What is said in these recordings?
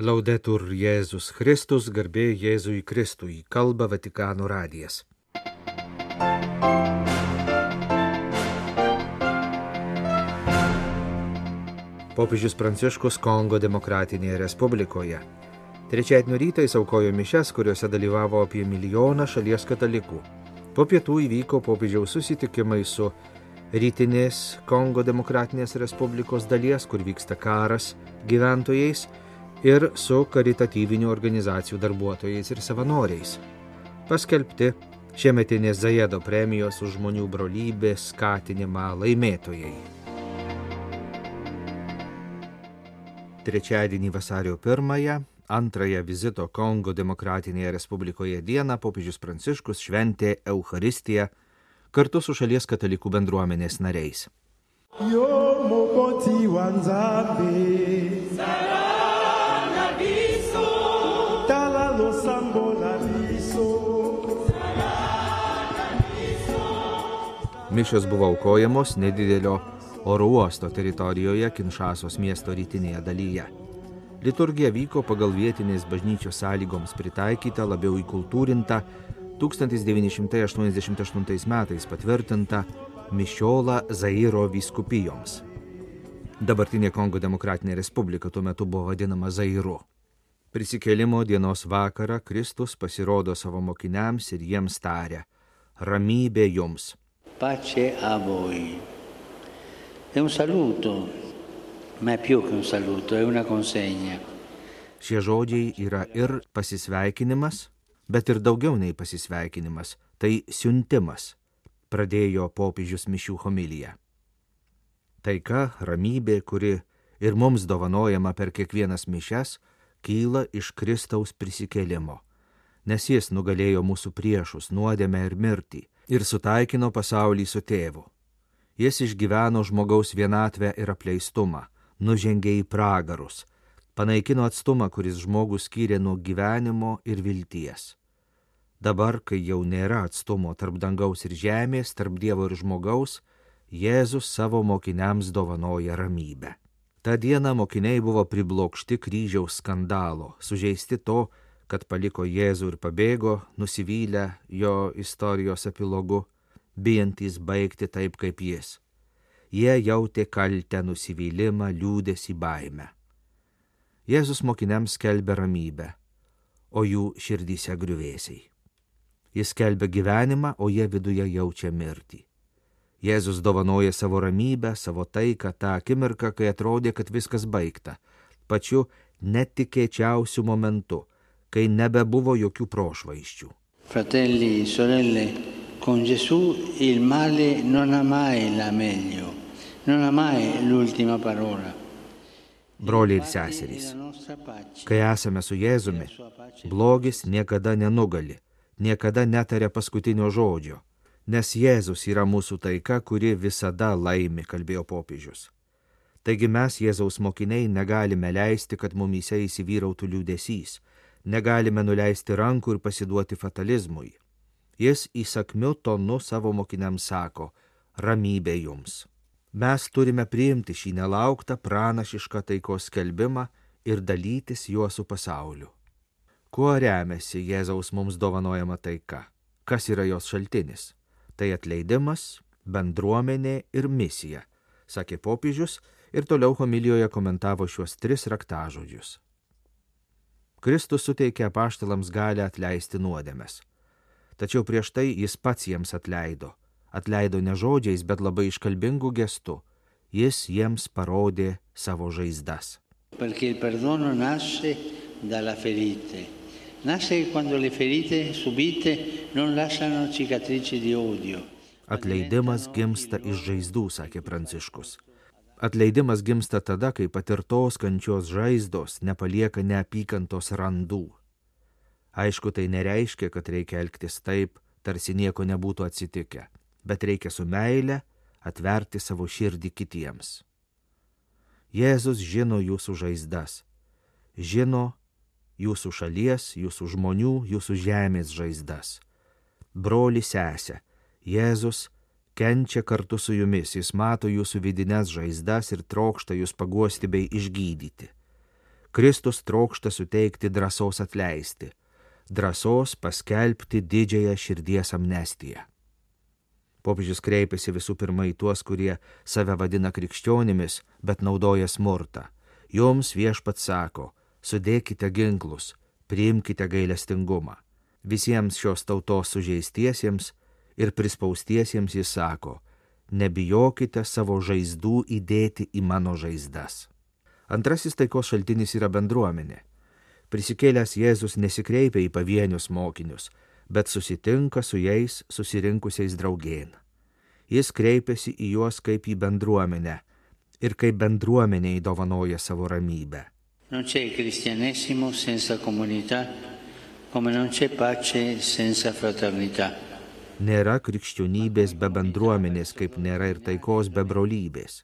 Laudetur Jėzus Kristus, garbė Jėzui Kristui, kalba Vatikano radijas. Popiežius Pranciškus Kongo Demokratinėje Respublikoje. Trečiadienio rytą jis aukojo mišes, kuriuose dalyvavo apie milijoną šalies katalikų. Po pietų įvyko popiežiaus susitikimai su rytinės Kongo Demokratinės Respublikos dalies, kur vyksta karas, gyventojais ir su karitatyvinių organizacijų darbuotojais ir savanoriais. Paskelbti šiemetinės Zajedo premijos už žmonių brolybę skatinimą laimėtojai. Trečiadienį vasario 1 antrąją vizito Kongo Demokratinėje Respublikoje dieną popiežius Pranciškus šventė Eucharistiją kartu su šalies katalikų bendruomenės nariais. Jo mokoti wanzambe. Mišios buvo aukojamos nedidelio oro uosto teritorijoje Kinšasos miesto rytinėje dalyje. Liturgija vyko pagal vietinės bažnyčios sąlygoms pritaikytą, labiau įkultūrintą, 1988 metais patvirtintą Mišiolą Zairo vyskupijoms. Dabartinė Kongo Demokratinė Respublika tuo metu buvo vadinama Zairu. Prisikėlimo dienos vakarą Kristus pasirodo savo mokiniams ir jiems tarė - ramybė jums pace a voi. È un saluto, ma è più che un saluto, è una consegna. Šie žodžiai yra ir pasisveikinimas, bet ir daugiau nei pasisveikinimas - tai siuntimas, pradėjo popiežius mišių homiliją. Taika, ramybė, kuri ir mums dovanojama per kiekvienas mišes, kyla iš Kristaus prisikėlimo, nes jis nugalėjo mūsų priešus, nuodėmę ir mirtį ir sutaikino pasaulį su tėvu. Jis išgyveno žmogaus vienatvę ir apleistumą, nužengė į pragarus, panaikino atstumą, kuris žmogus skyrė nuo gyvenimo ir vilties. Dabar, kai jau nėra atstumo tarp dangaus ir žemės, tarp Dievo ir žmogaus, Jėzus savo mokiniams dovanoja ramybę. Ta diena mokiniai buvo priblokšti kryžiaus skandalo, sužeisti to, kad paliko Jėzų ir pabėgo, nusivylę jo istorijos epilogu, bijantys baigti taip kaip jis. Jie jautė kaltę, nusivylimą, liūdėsi baimę. Jėzus mokiniams skelbė ramybę, o jų širdyse griuvėsiai. Jis skelbia gyvenimą, o jie viduje jaučia mirtį. Jėzus dovanoja savo ramybę, savo taiką tą akimirką, kai atrodė, kad viskas baigta, pačiu netikėčiausiu momentu, kai nebebuvo jokių prošvaiščių. Fratelli, sorelle, con Gesù il male non ha mai la meglio, non ha mai l'ultima parola. Broliai ir seserys, kai esame su Jėzumi, blogis niekada nenugali, niekada netarė paskutinio žodžio, nes Jėzus yra mūsų taika, kuri visada laimi, kalbėjo popiežius. Taigi mes, Jėzaus mokiniai, negalime leisti, kad mumyse įsivyrautų liūdėsys, negalime nuleisti rankų ir pasiduoti fatalizmui. Jis įsakmiu tonu savo mokiniams sako - ramybė jums. Mes turime priimti šį nelauktą pranašišką taikos skelbimą ir dalytis juo su pasauliu. Kuo remiasi Jėzaus mums dovanojama taika? Kas yra jos šaltinis? Tai atleidimas, bendruomenė ir misija, sakė popiežius ir toliau homilijoje komentavo šiuos tris raktažodžius. Kristus suteikė apaštalams galę atleisti nuodėmes. Tačiau prieš tai jis pats jiems atleido. Atleido ne žodžiais, bet labai iškalbingų gestų. Jis jiems parodė savo žaizdas. Perché il perdono nasce dalla ferite. Nasce quando le ferite subite non lasciano cicatrici di odio. Atleidimas gimsta iš žaizdų, sakė Pranciškus. Atleidimas gimsta tada, kai patirtos kančios žaizdos nepalieka neapykantos randų. Aišku, tai nereiškia, kad reikia elgtis taip, tarsi nieko nebūtų atsitikę, bet reikia su meile atverti savo širdį kitiems. Jėzus žino jūsų žaizdas, žino jūsų šalies, jūsų žmonių, jūsų žemės žaizdas. Broli sesė, Jėzus kenčia kartu su jumis, jis mato jūsų vidinės žaizdas ir trokšta jūs paguosti bei išgydyti. Kristus trokšta suteikti drąsos atleisti, drąsos paskelbti didžiąją širdies amnestiją. Popiežius kreipiasi visų pirma į tuos, kurie save vadina krikščionimis, bet naudoja smurtą. Jums viešpat sako, sudėkite ginklus, priimkite gailestingumą. Visiems šios tautos sužeistiesiems ir prispaustiesiems jis sako, nebijokite savo žaizdų įdėti į mano žaizdas. Antrasis taikos šaltinis yra bendruomenė. Prisikėlęs Jėzus nesikreipia į pavienius mokinius, bet susitinka su jais susirinkusiais draugien. Jis kreipiasi į juos kaip į bendruomenę ir kaip bendruomenė įdovanoja savo ramybę. Non c'è cristianesimo senza comunità, come non c'è pace senza fraternità. Nėra krikščionybės be bendruomenės, kaip nėra ir taikos be brolybės,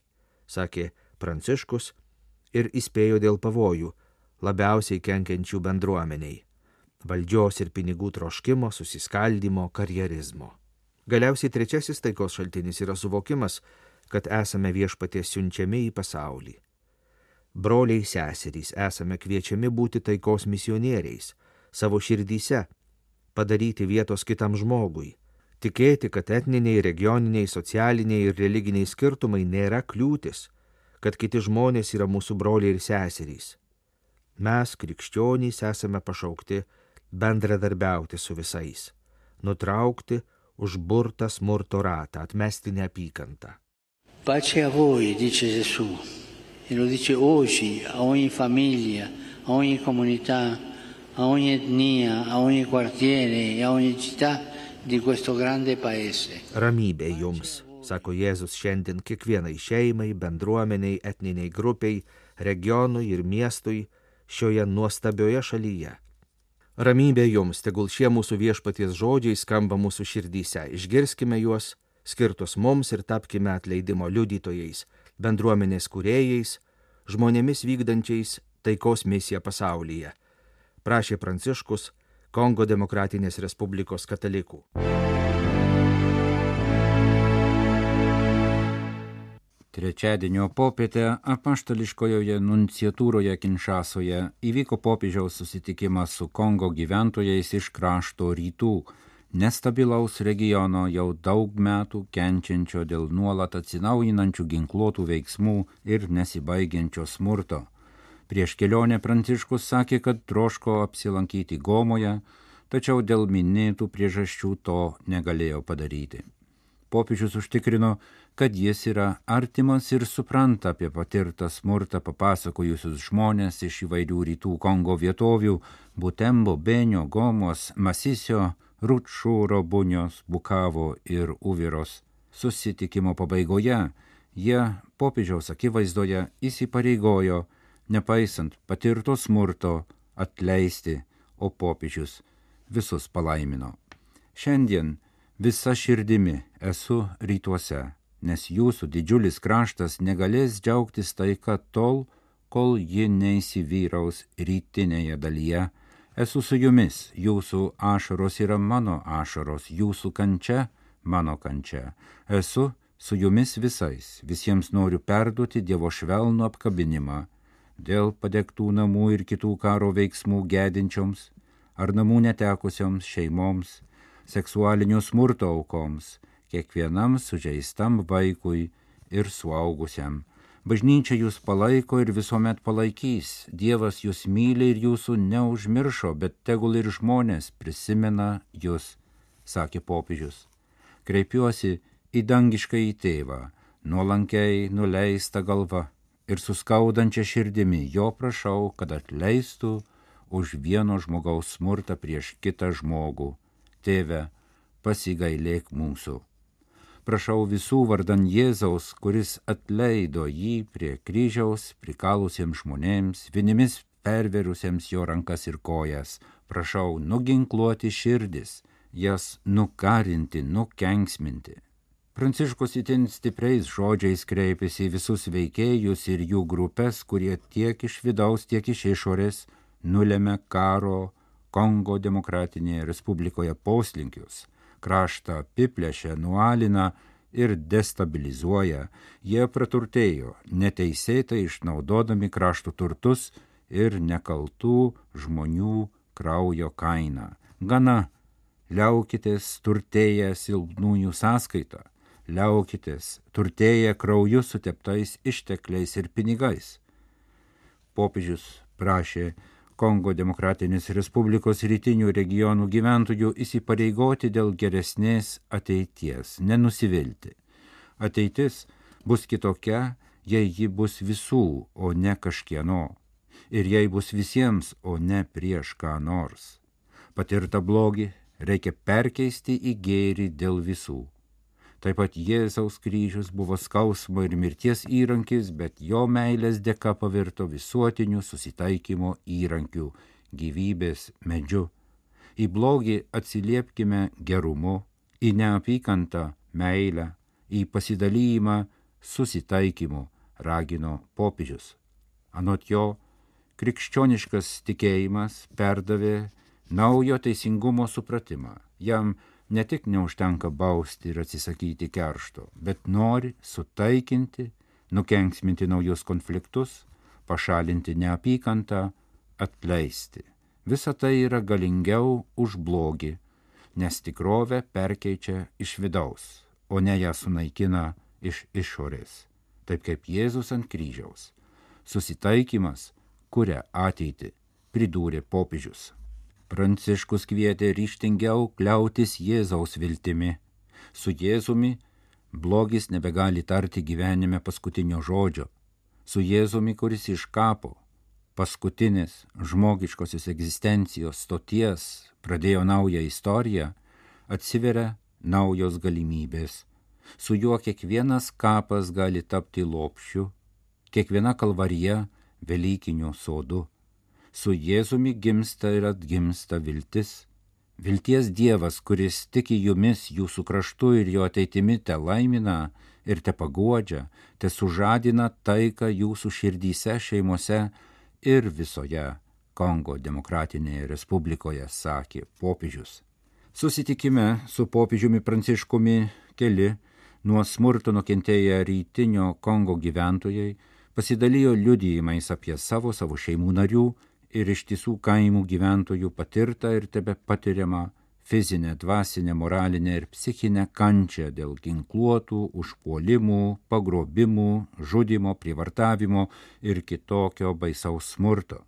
sakė Pranciškus ir įspėjo dėl pavojų, labiausiai kenkiančių bendruomeniai valdžios ir pinigų troškimo, susiskaldimo, karjerizmo. Galiausiai trečiasis taikos šaltinis yra suvokimas, kad esame viešpaties siunčiami į pasaulį. Broliai seserys esame kviečiami būti taikos misionieriais, savo širdyse, padaryti vietos kitam žmogui, tikėti, kad etniniai, regioniniai, socialiniai ir religiniai skirtumai nėra kliūtis, kad kiti žmonės yra mūsų broliai ir seserys. Mes, krikščionys, esame pašaukti bendradarbiauti su visais, nutraukti užburtą smurto ratą, atmesti neapykantą. Pace a voi, dice Gesù, e lo dice oggi a ogni famiglia, a ogni comunità, a ogni etnia, a ogni quartiere e a ogni città Ramybė jums, sako Jėzus šiandien kiekvienai šeimai, bendruomeniai, etniniai grupiai, regionui ir miestui šioje nuostabioje šalyje Ramybė jums, tegul šie mūsų viešpaties žodžiai skamba mūsų širdyse. Išgirskime juos, skirtus mums ir tapkime atleidimo liudytojais, bendruomenės kuriejais, žmonėmis vykdančiais taikos misiją pasaulyje. Prašė Pranciškus, Kongo Demokratinės Respublikos katalikų. Trečiadienio popietę apaštališkojoje nunciatūroje Kinšasoje įvyko popiežiaus susitikimas su Kongo gyventojais iš krašto rytų, nestabilaus regiono jau daug metų kenčiančio dėl nuolat atsinaujinančių ginkluotų veiksmų ir nesibaigiančio smurto. Prieš kelionę Pranciškus sakė, kad troško apsilankyti Gomoje, tačiau dėl minėtų priežasčių to negalėjo padaryti. Popiežius užtikrino, kad jis yra artimas ir supranta apie patirtą smurtą papasakojusius žmonės iš įvairių rytų Kongo vietovių - Butembo, Benio, Gomos, Masisio, Rutšūro, Bunios, Bukavo ir Uviros. Susitikimo pabaigoje jie popiežiaus akivaizdoje įsipareigojo, nepaisant patirto smurto, atleisti, o popiežius visus palaimino. Šiandien visa širdimi esu rytuose nes jūsų didžiulis kraštas negalės džiaugtis taika tol, kol ji neįsivyraus rytinėje dalyje. Esu su jumis, jūsų ašaros yra mano ašaros, jūsų kančia mano kančia. Esu su jumis visais, visiems noriu perduoti Dievo švelnų apkabinimą dėl padegtų namų ir kitų karo veiksmų gedinčioms ar namų netekusioms šeimoms, seksualinio smurto aukoms, kiekvienam sužeistam vaikui ir suaugusiam. Bažnyčia jūs palaiko ir visuomet palaikys. Dievas jūs myli ir jūsų neužmiršo, bet tegul ir žmonės prisimena jūs, sakė popiežius. Kreipiuosi į dangišką į tėvą, nuolankiai nuleista galva ir suskaudančia širdimi jo prašau, kad atleistų už vieno žmogaus smurtą prieš kitą žmogų. Tėve, pasigailėk mūsų prašau visų vardan Jėzaus, kuris atleido jį prie kryžiaus prikalusiems žmonėms, vinimis perverusiems jo rankas ir kojas, prašau nuginkluoti širdis, jas nukarinti, nukenksminti. Pranciškus itin stipriais žodžiais kreipėsi į visus veikėjus ir jų grupės, kurie tiek iš vidaus, tiek iš išorės nulėmė karo Kongo demokratinėje Respublikoje poslinkius. Kraštą apiplėšia, nualina ir destabilizuoja, jie praturtėjo, neteisėtai išnaudodami krašto turtus ir nekaltų žmonių kraujo kaina. Gana, liaukitės turtėję silpnųjų sąskaitą, liaukitės turtėję krauju suteptais ištekliais ir pinigais. Popiežius prašė Kongo Demokratinės Respublikos rytinių regionų gyventojų įsipareigoti dėl geresnės ateities, nenusivilti. Ateitis bus kitokia, jei ji bus visų, o ne kažkieno. Ir jei bus visiems, o ne prieš ką nors. Patirta blogi reikia perkeisti į gėrį dėl visų. Taip pat Jėzaus kryžius buvo skausmo ir mirties įrankis, bet jo meilės dėka pavirto visuotiniu susitaikymo įrankiu, gyvybės medžiu. Į blogį atsiliepkime gerumu, į neapykantą meilę, į pasidalymą susitaikymu, ragino popiežius. Anot jo, krikščioniškas tikėjimas perdavė naujo teisingumo supratimą. Jam ne tik neužtenka bausti ir atsisakyti keršto, bet nori sutaikinti, nukenksminti naujus konfliktus, pašalinti neapykantą, atleisti. Visa tai yra galingiau už blogį, nes tikrovę perkeičia iš vidaus, o ne ją sunaikina iš išorės, taip kaip Jėzus ant kryžiaus. Susitaikymas kuria ateitį, pridūrė popiežius. Pranciškus kvietė ryštingiau kliautis Jėzaus viltimi. Su Jėzumi blogis nebegali tarti gyvenime paskutinio žodžio. Su Jėzumi, kuris iš kapo, paskutinis žmogiškosios egzistencijos stoties pradėjo naują istoriją, atsiveria naujos galimybės. Su juo kiekvienas kapas gali tapti lopšiu, kiekviena kalvarija Velykiniu sodu su Jėzumi gimsta ir atgimsta viltis. Vilties Dievas, kuris tiki jumis, jūsų kraštu ir jo ateitimi te laimina ir te paguodžia, te sužadina taiką jūsų širdyse, šeimose ir visoje Kongo demokratinėje respublikoje, sakė popiežius. Susitikime su popiežiumi Pranciškumi keli nuo smurto nukentėję rytinio Kongo gyventojai pasidalijo liudijimais apie savo, savo šeimų narių ir ištisų kaimų gyventojų patirtą ir tebe patiriamą fizinę, dvasinę, moralinę ir psichinę kančią dėl ginkluotų užpuolimų, pagrobimų, žudimo, prievartavimo ir kitokio baisaus smurto.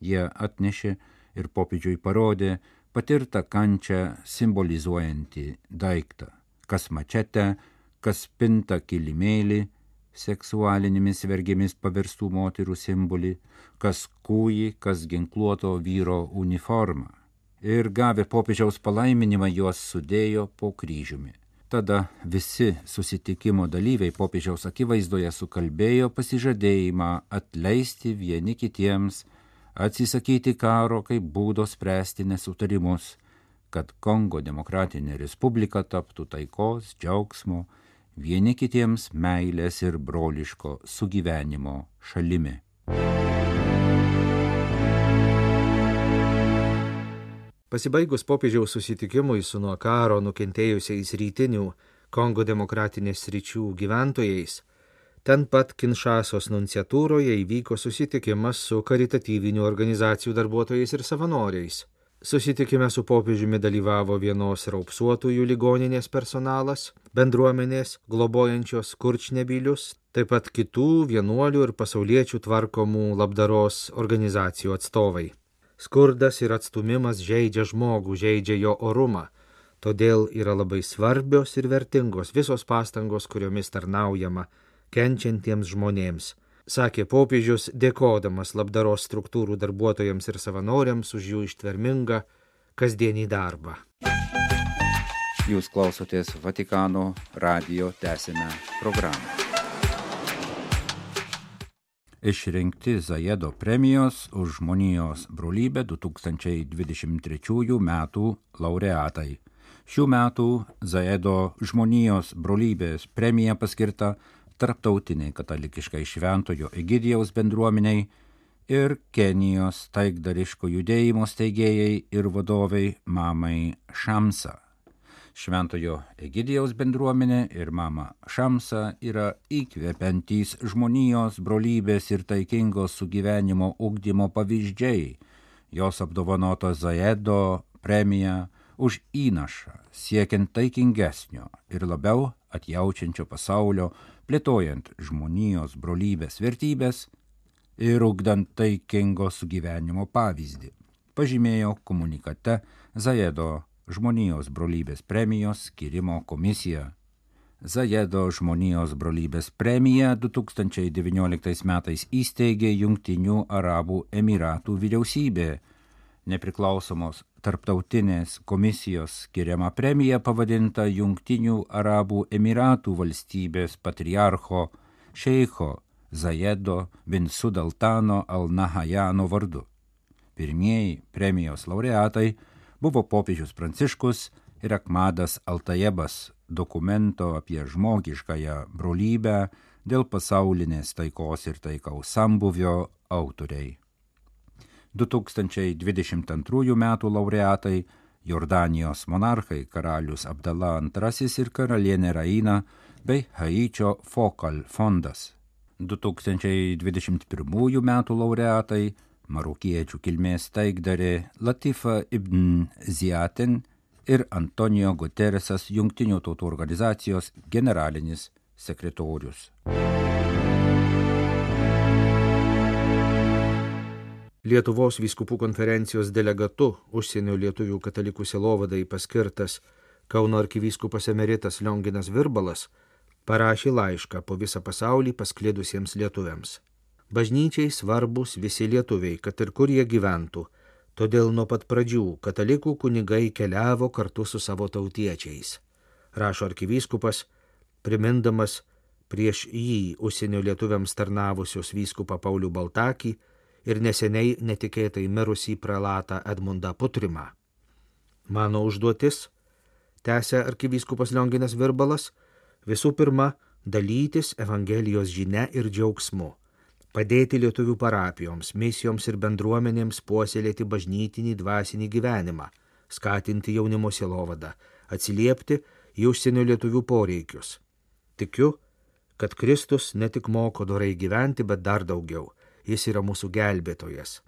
Jie atnešė ir popidžiui parodė patirtą kančią simbolizuojantį daiktą, kas mačetę, kas pinta kilimėlį, seksualinėmis vergėmis paverstų moterų simbolį, kas kūjį, kas ginkluoto vyro uniformą. Ir gavę popiežiaus palaiminimą juos sudėjo po kryžiumi. Tada visi susitikimo dalyviai popiežiaus akivaizdoje sukalbėjo pasižadėjimą atleisti vieni kitiems, atsisakyti karo kaip būdo spręsti nesutarimus, kad Kongo demokratinė respublika taptų taikos, džiaugsmo, vieni kitiems meilės ir broliško sugyvenimo šalimi. Pasibaigus popiežiaus susitikimui su nuo karo nukentėjusiais rytinių Kongo demokratinės ryčių gyventojais, ten pat Kinšasos nunciatūroje įvyko susitikimas su karitatyvinių organizacijų darbuotojais ir savanoriais. Susitikime su popiežiumi dalyvavo vienos raupsuotųjų ligoninės personalas, bendruomenės globojančios kurčnebilius, taip pat kitų vienuolių ir pasauliečių tvarkomų labdaros organizacijų atstovai. Skurdas ir atstumimas žaidžia žmogų, žaidžia jo orumą, todėl yra labai svarbios ir vertingos visos pastangos, kuriomis tarnaujama kenčiantiems žmonėms sakė popiežius, dėkodamas labdaros struktūrų darbuotojams ir savanoriams už jų ištvermingą kasdienį darbą. Jūs klausotės Vatikano radio tęsinę programą. Išrinkti Zajedo premijos už žmonijos brolybę 2023 metų laureatai. Šių metų Zajedo žmonijos brolybės premija paskirta tarptautiniai katalikiškai šventojo Egidijaus bendruomeniai ir Kenijos taikdariško judėjimo steigėjai ir vadovai mamai Šamsa. Šventojo Egidijaus bendruomenė ir mama Šamsa yra įkvepiantys žmonijos brolybės ir taikingos sugyvenimo ugdymo pavyzdžiai. Jos apdovanoto Zaedo premija už įnašą siekiant taikingesnio ir labiau atjaučiančio pasaulio, plėtojant žmonijos brolybės vertybės ir ugdant taikingo sugyvenimo pavyzdį, pažymėjo komunikate Zaedo žmonijos brolybės premijos skirimo komisija. Zajedo žmonijos brolybės premiją 2019 metais įsteigė Junktinių Arabų Emiratų vyriausybė. Nepriklausomos tarptautinės komisijos skiriama premija pavadinta Junktinių Arabų Emiratų valstybės patriarcho Šeiko Zajedo bin Sudaltano Al-Nahajano vardu. Pirmieji premijos laureatai buvo popiežius Pranciškus ir Akmadas Altajebas dokumento apie žmogiškąją brolybę dėl pasaulinės taikos ir taikaus sambuvio autoriai. 2022 m. laureatai Jordanijos monarchai karalius Abdala II ir karalienė Raina bei Haičio Fokal fondas. 2021 m. laureatai marokiečių kilmės taikdarė Latifa ibn Ziatin ir Antonijo Guterresas Junktinių tautų organizacijos generalinis sekretorius. Lietuvos vyskupų konferencijos delegatu užsienio lietuvių katalikų silovadai paskirtas Kauno arkivyskupas emeritas Lionginas Virbalas parašė laišką po visą pasaulį pasklidusiems lietuviams. Bažnyčiai svarbus visi lietuviai, kad ir kur jie gyventų. Todėl nuo pat pradžių katalikų kunigai keliavo kartu su savo tautiečiais. Rašo arkivyskupas, primindamas prieš jį užsienio lietuviams tarnavusios vyskupą Paulių Baltakį ir neseniai netikėtai mirusį pralatą Edmundą Putrimą. Mano užduotis, tęsė arkivyskupas Lionginas Virbalas, visų pirma, dalytis Evangelijos žinia ir džiaugsmu padėti lietuvių parapijoms, misijoms ir bendruomenėms puoselėti bažnytinį dvasinį gyvenimą, skatinti jaunimo silovadą, atsiliepti į užsienio lietuvių poreikius. Tikiu, kad Kristus ne tik moko dorai gyventi, bet dar daugiau. Jis yra mūsų gelbėtojas.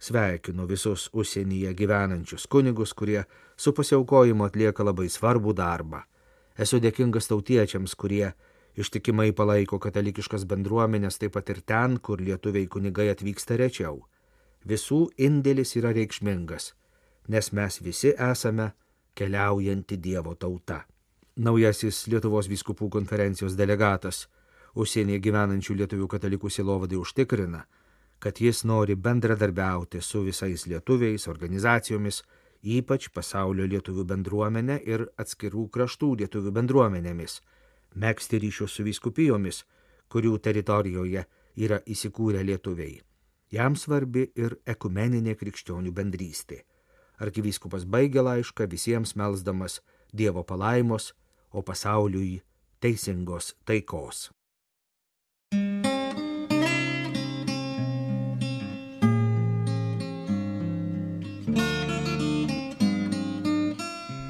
Sveikinu visus užsienyje gyvenančius kunigus, kurie su pasiaukojimu atlieka labai svarbų darbą. Esu dėkingas tautiečiams, kurie ištikimai palaiko katalikiškas bendruomenės taip pat ir ten, kur lietuviai kunigai atvyksta rečiau. Visų indėlis yra reikšmingas, nes mes visi esame keliaujanti Dievo tauta. Naujasis Lietuvos vyskupų konferencijos delegatas užsienyje gyvenančių lietuvių katalikų silovadai užtikrina, kad jis nori bendradarbiauti su visais lietuviais, organizacijomis, ypač pasaulio lietuvių bendruomenė ir atskirų kraštų lietuvių bendruomenėmis mėgsti ryšius su vyskupijomis, kurių teritorijoje yra įsikūrę lietuviai. Jam svarbi ir ekumeninė krikščionių bendrystė. Arkivyskupas baigė laišką visiems melsdamas Dievo palaimos, o pasauliui teisingos taikos.